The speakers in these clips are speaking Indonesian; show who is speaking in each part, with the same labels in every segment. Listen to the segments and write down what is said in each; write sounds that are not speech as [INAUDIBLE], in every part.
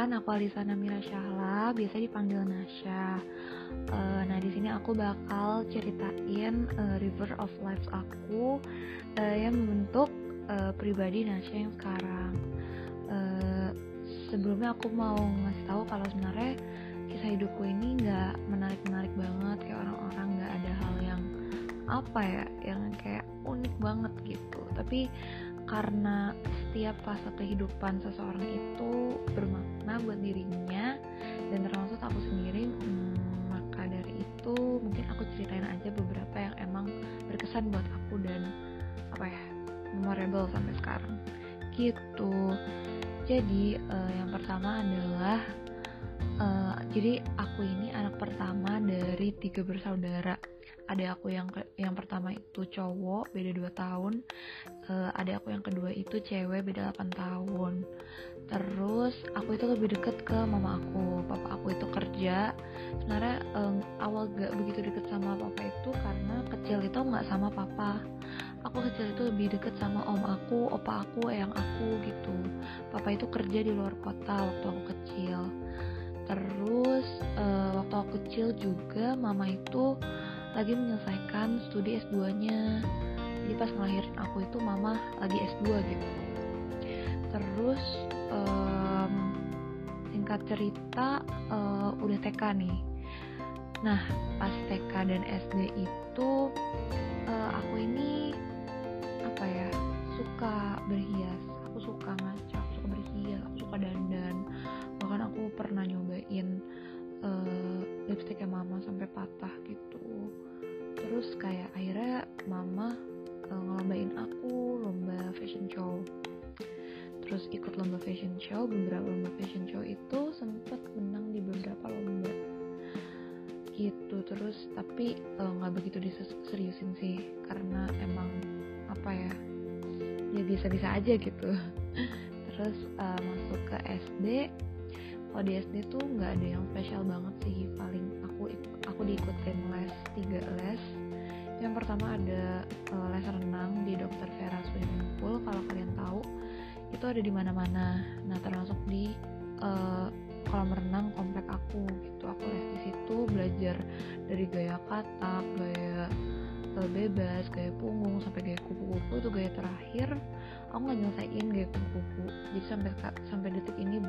Speaker 1: Perkenalkan, aku Alisa Namira Syahla, biasa dipanggil Nasya. Uh, nah, di sini aku bakal ceritain uh, river of life aku uh, yang membentuk uh, pribadi Nasya yang sekarang. Uh, sebelumnya aku mau ngasih tahu kalau sebenarnya kisah hidupku ini nggak menarik-menarik banget kayak orang-orang nggak ada hal yang apa ya yang kayak unik banget gitu tapi karena setiap fase kehidupan seseorang itu bermakna buat dirinya dan termasuk aku sendiri hmm, maka dari itu mungkin aku ceritain aja beberapa yang emang berkesan buat aku dan apa ya memorable sampai sekarang. Gitu. Jadi uh, yang pertama adalah uh, jadi aku ini anak pertama dari tiga bersaudara ada aku yang yang pertama itu cowok beda 2 tahun. Uh, ada aku yang kedua itu cewek beda 8 tahun. Terus aku itu lebih deket ke mama aku. Papa aku itu kerja. Sebenarnya um, awal gak begitu deket sama papa itu karena kecil itu nggak sama papa. Aku kecil itu lebih deket sama om aku opa aku yang aku gitu. Papa itu kerja di luar kota waktu aku kecil. Terus uh, waktu aku kecil juga mama itu lagi menyelesaikan studi S2-nya. Jadi pas ngelahirin aku itu mama lagi S2 gitu. Terus um, singkat cerita uh, udah TK nih. Nah, pas TK dan SD itu uh, aku ini apa ya? suka berhias. Aku suka ngaca, aku suka berhias, aku suka dandan. Bahkan aku pernah nyobain uh, lipstiknya mama sampai patah gitu. Terus kayak akhirnya mama uh, ngelombain aku lomba fashion show. Terus ikut lomba fashion show beberapa lomba fashion show itu sempat menang di beberapa lomba. Gitu terus tapi eh, nggak uh, begitu diseriusin sih karena emang apa ya ya bisa-bisa aja gitu. [LAUGHS] Terus uh, masuk ke SD kalau di SD tuh nggak ada yang spesial banget sih paling aku aku diikutin les tiga les. Yang pertama ada uh, les renang di Dr. Vera Swimming Pool kalau kalian tahu. Itu ada di mana-mana. Nah termasuk di uh, kolam renang komplek aku gitu. Aku les di situ belajar dari gaya katak gaya uh, bebas gaya punggung sampai gaya kupu-kupu itu gaya terakhir. Aku nggak nyelesain gaya kupu-kupu. Jadi sampai sampai detik ini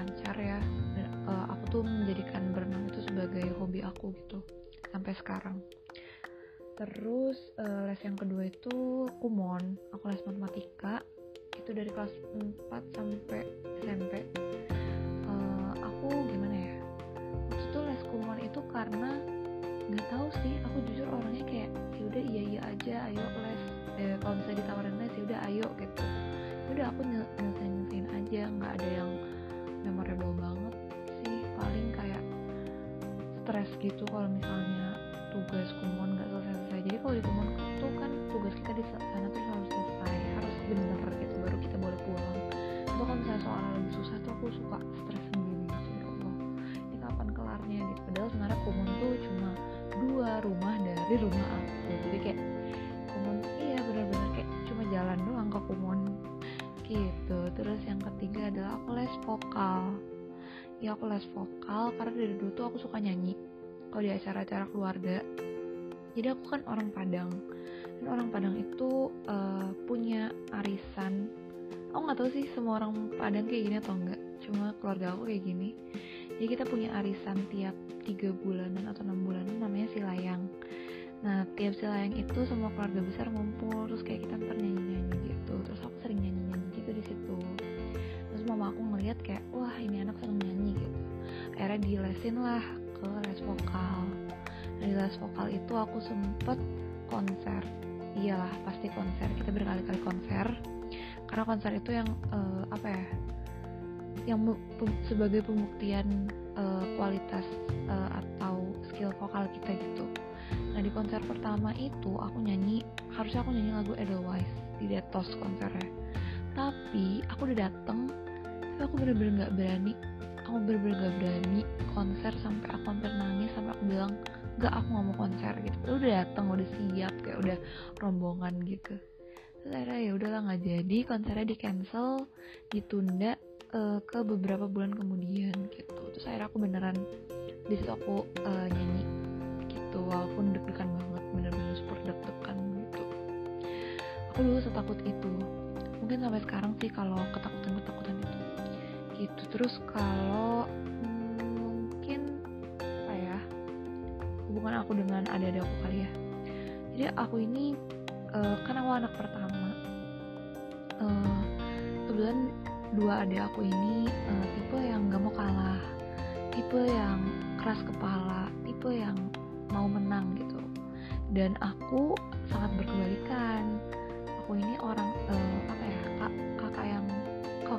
Speaker 1: lancar ya. Dan, uh, aku tuh menjadikan berenang itu sebagai hobi aku gitu sampai sekarang. Terus uh, les yang kedua itu kumon. Aku les matematika. Itu dari kelas 4 sampai SMP uh, aku gimana ya? Waktu itu les kumon itu karena nggak tahu sih aku jujur orangnya kayak ya udah iya iya aja ayo les. Eh, kalau misalnya ditawarin les ya udah ayo gitu. Ya udah aku nyel nyelesain nyelesain aja nggak ada yang memorable banget sih. Paling kayak stres gitu kalau misalnya tugas kumon nggak selesai selesai jadi kalau di kumon tuh kan tugas kita di sana tuh harus selesai harus bener gitu baru kita boleh pulang. Itu kalau misalnya soalnya lebih susah tuh aku suka stres sendiri gitu ya Allah. Ini kapan kelarnya gitu padahal sebenarnya kumon tuh cuma dua rumah dari rumah aku. Jadi kayak kumon iya benar-benar kayak cuma jalan doang ke kumon gitu. Terus yang ya aku les vokal karena dari dulu tuh aku suka nyanyi kalau di acara-acara keluarga. Jadi aku kan orang Padang dan orang Padang itu uh, punya arisan. Aku nggak tahu sih semua orang Padang kayak gini atau enggak cuma keluarga aku kayak gini. Jadi kita punya arisan tiap tiga bulanan atau enam bulanan namanya silayang nah tiap silayang itu semua keluarga besar ngumpul terus kayak kita ntar nyanyi nyanyi gitu. Terus ngeliat kayak wah ini anak seneng nyanyi gitu. Akhirnya dilesin lah ke les vokal. Nah di les vokal itu aku sempet konser. Iyalah pasti konser. Kita berkali-kali konser. Karena konser itu yang uh, apa ya yang sebagai pembuktian uh, kualitas uh, atau skill vokal kita gitu. Nah di konser pertama itu aku nyanyi harusnya aku nyanyi lagu Edelweiss di Detos konsernya. Tapi aku udah dateng, tapi aku bener-bener nggak berani. Aku bener-bener gak berani konser sampai aku hampir nangis sampai aku bilang gak aku nggak mau konser gitu. Udah dateng, udah siap kayak udah rombongan gitu. terus akhirnya ya udahlah nggak jadi konsernya di cancel ditunda uh, ke beberapa bulan kemudian gitu terus akhirnya aku beneran di situ aku uh, nyanyi gitu walaupun deg-degan banget bener-bener super deg-degan gitu aku dulu setakut itu mungkin sampai sekarang sih kalau ketakutan ketakutan gitu terus kalau mungkin apa ya hubungan aku dengan adik-adik aku kali ya. Jadi aku ini uh, kan aku anak pertama. Uh, kebetulan dua adik aku ini uh, tipe yang gak mau kalah tipe yang keras kepala tipe yang mau menang gitu. Dan aku sangat berkebalikan. Aku ini orang uh,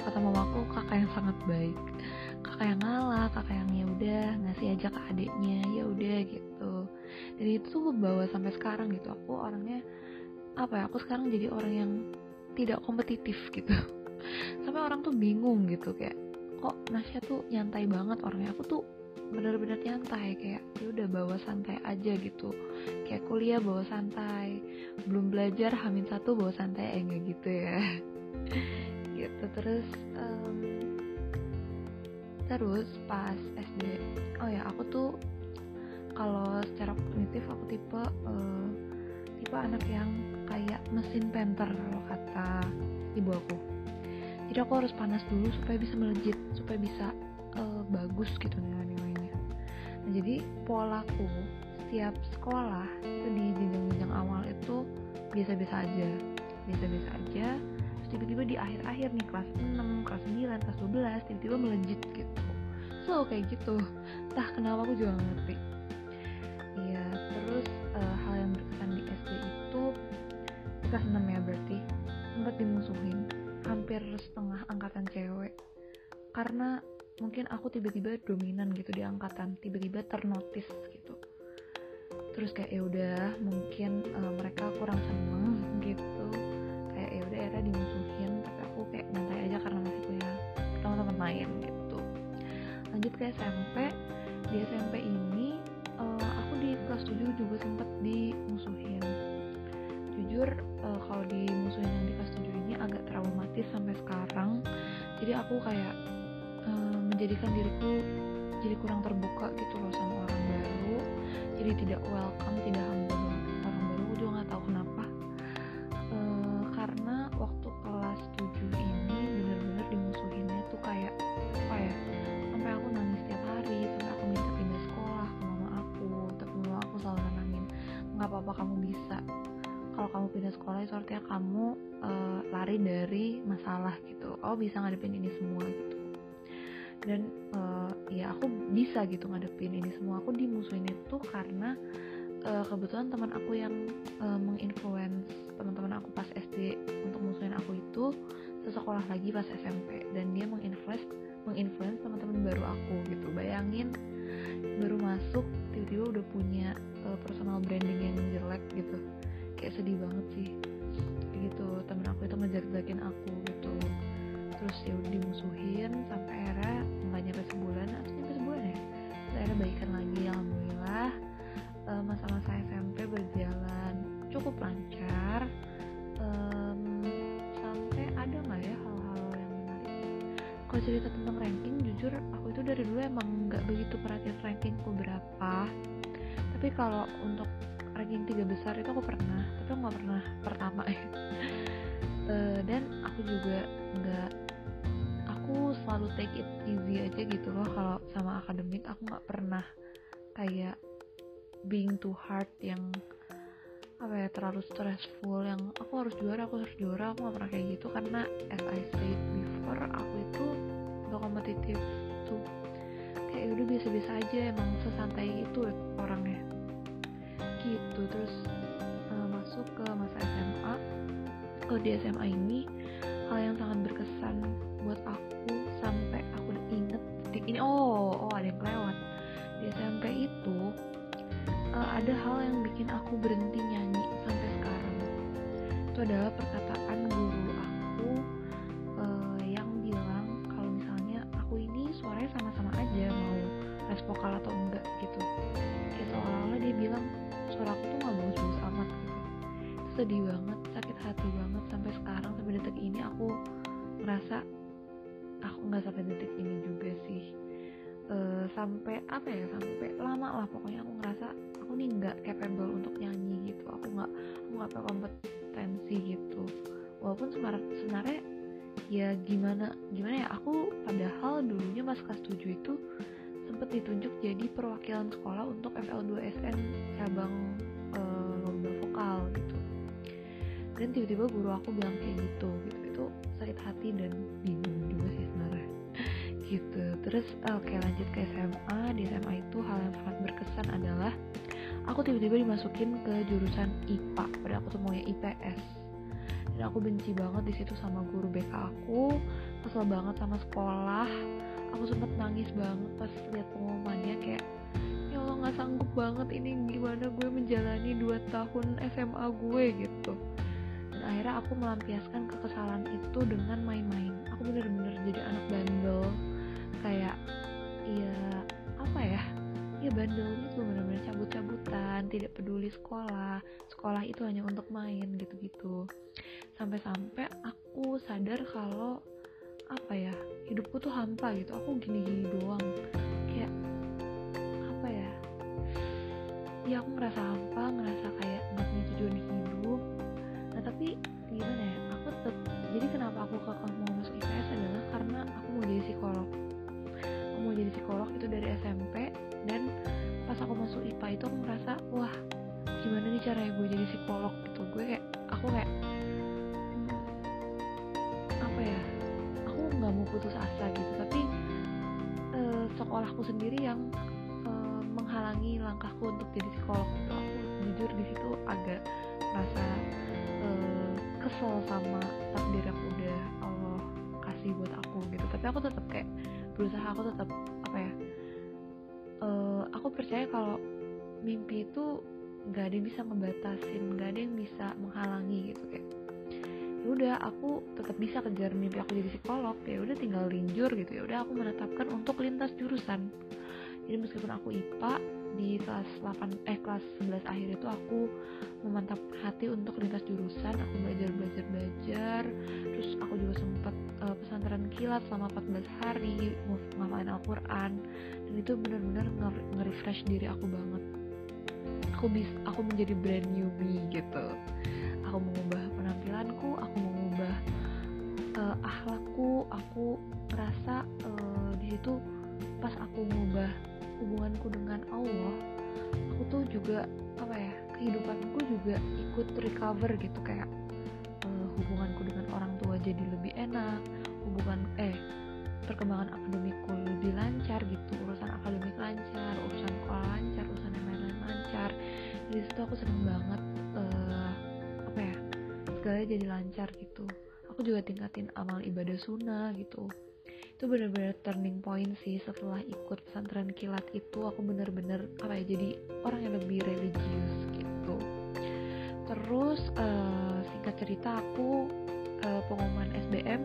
Speaker 1: kata mamaku kakak yang sangat baik. Kakak yang ngalah kakak yang ya udah ngasih aja ke adiknya ya udah gitu. Dan itu tuh bawa sampai sekarang gitu. Aku orangnya apa ya aku sekarang jadi orang yang tidak kompetitif gitu. [LAUGHS] Sampai orang tuh bingung gitu kayak kok Nasya tuh nyantai banget orangnya? Aku tuh bener-bener nyantai kayak ya udah bawa santai aja gitu. Kayak kuliah bawa santai belum belajar hamin satu bawa santai enggak gitu ya [LAUGHS] gitu. Terus um, terus pas SD oh ya aku tuh kalau secara kognitif aku tipe uh, tipe anak yang kayak mesin penter kalau kata ibu aku. Jadi aku harus panas dulu supaya bisa melejit supaya bisa uh, bagus gitu nilai-nilainya. Nah jadi polaku setiap sekolah itu di jenjang-jenjang awal itu biasa-biasa aja biasa-biasa aja tiba-tiba di akhir-akhir nih kelas 6, kelas 9, kelas 12 tiba-tiba melejit gitu. So kayak gitu. Entah kenapa aku juga ngerti. Iya terus uh, hal yang berkesan di SD itu kelas 6 ya berarti sempat dimusuhin hampir setengah angkatan cewek. Karena mungkin aku tiba-tiba dominan gitu di angkatan tiba-tiba ternotis gitu. Terus kayak ya udah mungkin uh, mereka kurang seneng ke SMP di SMP ini uh, aku di kelas 7 juga sempet dimusuhin. Jujur uh, kalau dimusuhin yang di kelas 7 ini agak traumatis sampai sekarang. Jadi aku kayak uh, menjadikan diriku jadi kurang terbuka gitu loh sama orang baru. Jadi tidak welcome tidak itu artinya kamu uh, lari dari masalah gitu. Oh bisa ngadepin ini semua gitu. Dan uh, ya aku bisa gitu ngadepin ini semua. Aku dimusuhin itu karena uh, kebetulan teman aku yang uh, menginfluence teman-teman aku pas SD untuk musuhin aku itu sesekolah lagi pas SMP dan dia menginfluence menginfluence teman-teman baru aku gitu. Bayangin baru masuk tiba-tiba udah punya uh, personal branding yang jelek gitu. Kayak sedih banget sih temen aku itu ngejelek-jelekin aku gitu. Terus ya udah dimusuhin sampai akhirnya nggak nyampe sebulan atau nyampe sebulan ya. Terus akhirnya baikan lagi alhamdulillah. Uh, masa-masa SMP berjalan cukup lancar. Um, sampai ada nggak ya hal-hal yang menarik? Kalau cerita tentang ranking jujur aku itu dari dulu emang nggak begitu perhatian rankingku berapa. Tapi kalau untuk ranking tiga besar itu aku pernah tapi aku nggak pernah pertama. ya [LAUGHS] uh, dan aku juga nggak aku selalu take it easy aja gitu loh. Kalau sama akademik aku nggak pernah kayak being too hard yang apa ya terlalu stressful yang aku harus juara aku harus juara aku gak pernah kayak gitu. Karena as I said before aku itu gak kompetitif tuh. Kayak udah biasa-biasa aja emang sesantai itu orangnya. Gitu terus uh, masuk ke masa SMA kalau di SMA ini hal yang sangat berkesan buat aku sampai aku inget detik ini. Oh oh ada yang kelewat. Di SMP itu uh, ada hal yang bikin aku berhenti nyanyi sampai sekarang. Itu adalah perkataan guru aku uh, yang bilang kalau misalnya aku ini suaranya sama-sama aja mau les vokal atau enggak gitu. Kayak seolah-olah dia bilang suara aku tuh nggak bagus-bagus amat gitu. itu sedih banget sakit hati banget sampai sekarang sampai detik ini aku ngerasa aku nggak sampai detik ini juga sih. Uh, sampai apa ya sampai lama lah pokoknya aku ngerasa aku nih nggak capable untuk nyanyi gitu. Aku nggak aku nggak kompetensi gitu. Walaupun sebenarnya ya gimana gimana ya aku padahal dulunya pas kelas 7 itu sempat ditunjuk jadi perwakilan sekolah untuk FL2SN cabang dan tiba-tiba guru aku bilang kayak gitu gitu. Itu sakit hati dan bingung juga sih sebenarnya. [LAUGHS] Gitu. Terus oke okay, lanjut ke SMA di SMA itu hal yang sangat berkesan adalah aku tiba-tiba dimasukin ke jurusan IPA pada aku tuh maunya IPS dan aku benci banget di situ sama guru BK aku. Kesel banget sama sekolah. Aku sempet nangis banget pas lihat pengumumannya. Kayak ya Allah nggak sanggup banget ini. Gimana gue menjalani 2 tahun SMA gue gitu akhirnya aku melampiaskan kekesalan itu dengan main-main. Aku bener-bener jadi anak bandel. Kayak ya apa ya? Ya bandelnya tuh bener-bener cabut-cabutan tidak peduli sekolah. Sekolah itu hanya untuk main gitu-gitu. Sampai-sampai aku sadar kalau apa ya hidupku tuh hampa gitu. Aku gini-gini doang. Kayak apa ya? Ya aku ngerasa hampa ngerasa kayak tapi gimana ya aku tetap jadi kenapa aku kekeh mau masuk IPS adalah karena aku mau jadi psikolog. Aku mau jadi psikolog itu dari SMP dan pas aku masuk IPA itu aku merasa wah gimana nih caranya gue jadi psikolog? Gitu. Gue kayak aku kayak apa ya aku nggak mau putus asa gitu. Tapi uh, sekolahku sendiri yang uh, menghalangi langkahku untuk jadi psikolog gitu aku. Jujur di situ agak rasa uh, kesel sama takdir yang udah Allah kasih buat aku gitu. Tapi aku tetap kayak berusaha aku tetap apa ya uh, aku percaya kalau mimpi itu nggak ada yang bisa ngebatasin nggak ada yang bisa menghalangi gitu kayak ya udah aku tetap bisa kejar mimpi aku jadi psikolog ya udah tinggal linjur gitu. Ya udah aku menetapkan untuk lintas jurusan. Jadi meskipun aku IPA di kelas 8 eh kelas 11 akhir itu aku memantap hati untuk lintas jurusan. Aku belajar belajar belajar. Terus aku juga sempat uh, pesantren kilat selama 14 hari ngamain Al-Quran. Dan itu benar-benar nge-refresh diri aku banget. Aku bisa aku menjadi brand new me gitu. Aku mengubah penampilanku aku mengubah uh, akhlakku. Aku merasa uh, di situ pas aku mengubah hubunganku dengan Allah aku tuh juga apa ya kehidupanku juga ikut recover gitu kayak uh, hubunganku dengan orang tua jadi lebih enak hubungan eh perkembangan akademikku lebih lancar gitu urusan akademik lancar urusan sekolah lancar urusan yang lain-lain lancar. Di situ aku seneng banget uh, apa ya segalanya jadi lancar gitu. Aku juga tingkatin amal ibadah sunnah gitu itu bener-bener turning point sih setelah ikut pesantren kilat itu. Aku bener-bener apa ya jadi orang yang lebih religius gitu. Terus uh, singkat cerita aku uh, pengumuman SBM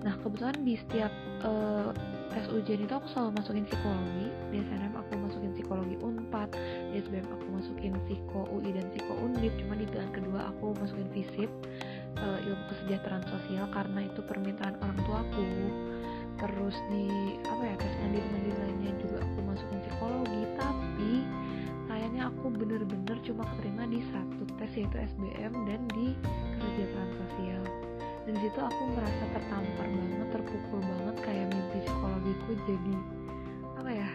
Speaker 1: nah kebetulan di setiap uh, tes ujian itu aku selalu masukin psikologi. Di SNM aku masukin psikologi unpad di SBM aku masukin psiko UI dan psiko undip. Cuma di pilihan kedua aku masukin fisip uh, ilmu kesejahteraan sosial karena itu permintaan orang tuaku. Terus di apa ya tes mandiri mandiri lainnya juga aku masukin psikologi. Tapi sayangnya aku bener-bener cuma keterima di satu tes yaitu SBM dan di kesejahteraan sosial. Dan di situ aku merasa tertampar banget terpukul banget kayak mimpi psikologiku jadi apa ya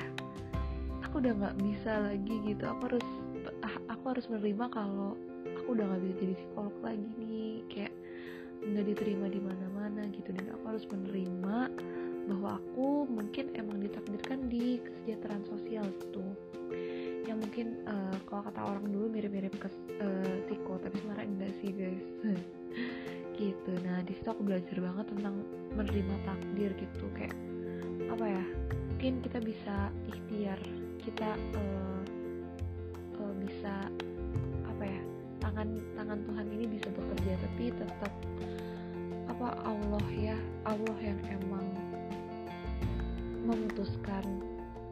Speaker 1: aku udah nggak bisa lagi gitu. Aku harus ah, aku harus menerima kalau aku udah nggak bisa jadi psikolog lagi nih. Kayak nggak diterima di mana-mana gitu. Dan aku harus menerima bahwa aku mungkin emang ditakdirkan di kesejahteraan sosial gitu. Yang mungkin uh, kalau kata orang dulu mirip-mirip ke uh, psiko tapi sebenarnya enggak sih guys. [LAUGHS] Gitu. Nah di situ aku belajar banget tentang menerima takdir gitu. Kayak apa ya mungkin kita bisa ikhtiar kita uh, uh, bisa tangan tangan Tuhan ini bisa bekerja tapi tetap apa Allah ya Allah yang emang memutuskan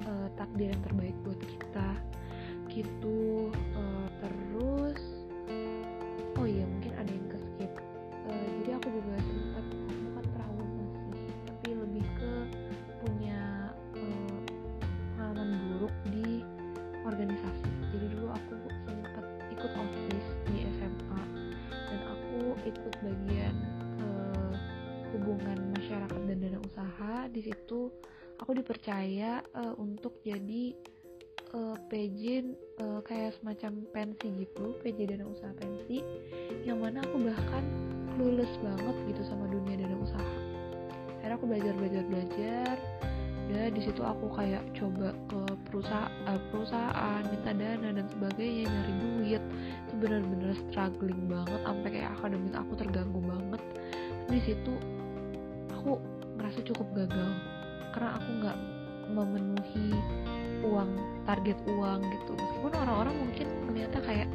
Speaker 1: uh, takdir yang terbaik buat kita. Gitu uh, terus oh iya aku dipercaya uh, untuk jadi uh, PJ uh, kayak semacam pensi gitu PJ dana usaha pensi yang mana aku bahkan clueless banget gitu sama dunia dana usaha. Akhirnya aku belajar belajar belajar ya di situ aku kayak coba ke perusahaan perusahaan minta dana dan sebagainya nyari duit. Itu bener-bener struggling banget sampai kayak akademik aku terganggu banget. Di situ aku ngerasa cukup gagal karena aku nggak memenuhi uang target uang gitu. Meskipun orang-orang mungkin ternyata kayak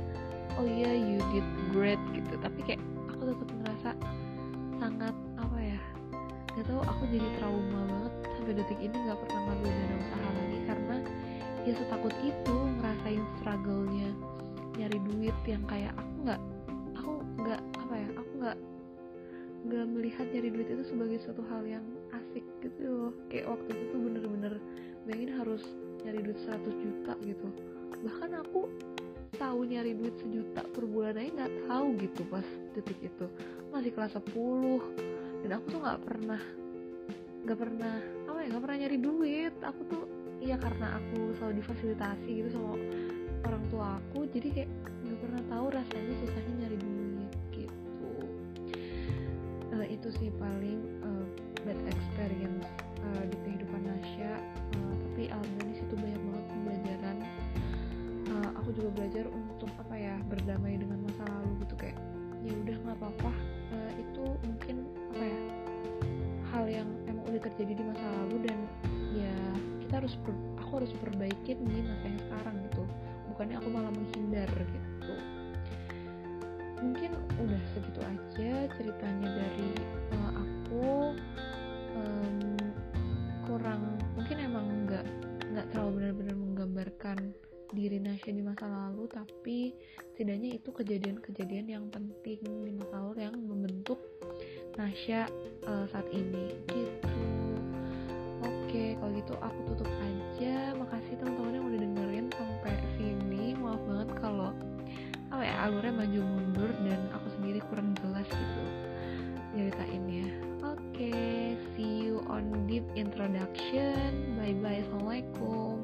Speaker 1: oh iya yeah, you did great gitu. Tapi kayak aku tetap ngerasa sangat apa ya gak tau aku jadi trauma banget sampai detik ini nggak pernah ngambil dana usaha lagi karena ya setakut itu ngerasain struggle-nya nyari duit yang kayak aku nggak melihat nyari duit itu sebagai suatu hal yang asik gitu loh. Kayak waktu itu tuh bener-bener bayangin harus nyari duit 100 juta gitu. Bahkan aku tahu nyari duit sejuta per bulan aja nggak tahu gitu pas detik itu. Masih kelas 10 dan aku tuh nggak pernah nggak pernah apa ya nggak pernah nyari duit. Aku tuh iya karena aku selalu difasilitasi gitu sama orang tua aku. Jadi kayak nggak pernah tahu rasanya susahnya uh, itu sih paling uh, bad experience uh, di kehidupan Nasya. Uh, tapi alhamdulillah situ banyak banget pembelajaran. Uh, aku juga belajar untuk apa ya berdamai dengan masa lalu gitu kayak ya udah nggak apa-apa. Uh, itu mungkin apa ya hal yang emang udah terjadi di masa lalu dan ya kita harus aku harus perbaikin menggambarkan diri Nasya di masa lalu tapi setidaknya itu kejadian-kejadian yang penting di masa lalu yang membentuk Nasya uh, saat ini. Gitu. Oke kalau gitu aku tutup aja. Makasih teman-teman yang udah dengerin sampai sini. Maaf banget kalau apa ya alurnya maju mundur dan aku sendiri kurang jelas gitu ceritainnya oke see you on deep introduction. Bye bye assalamualaikum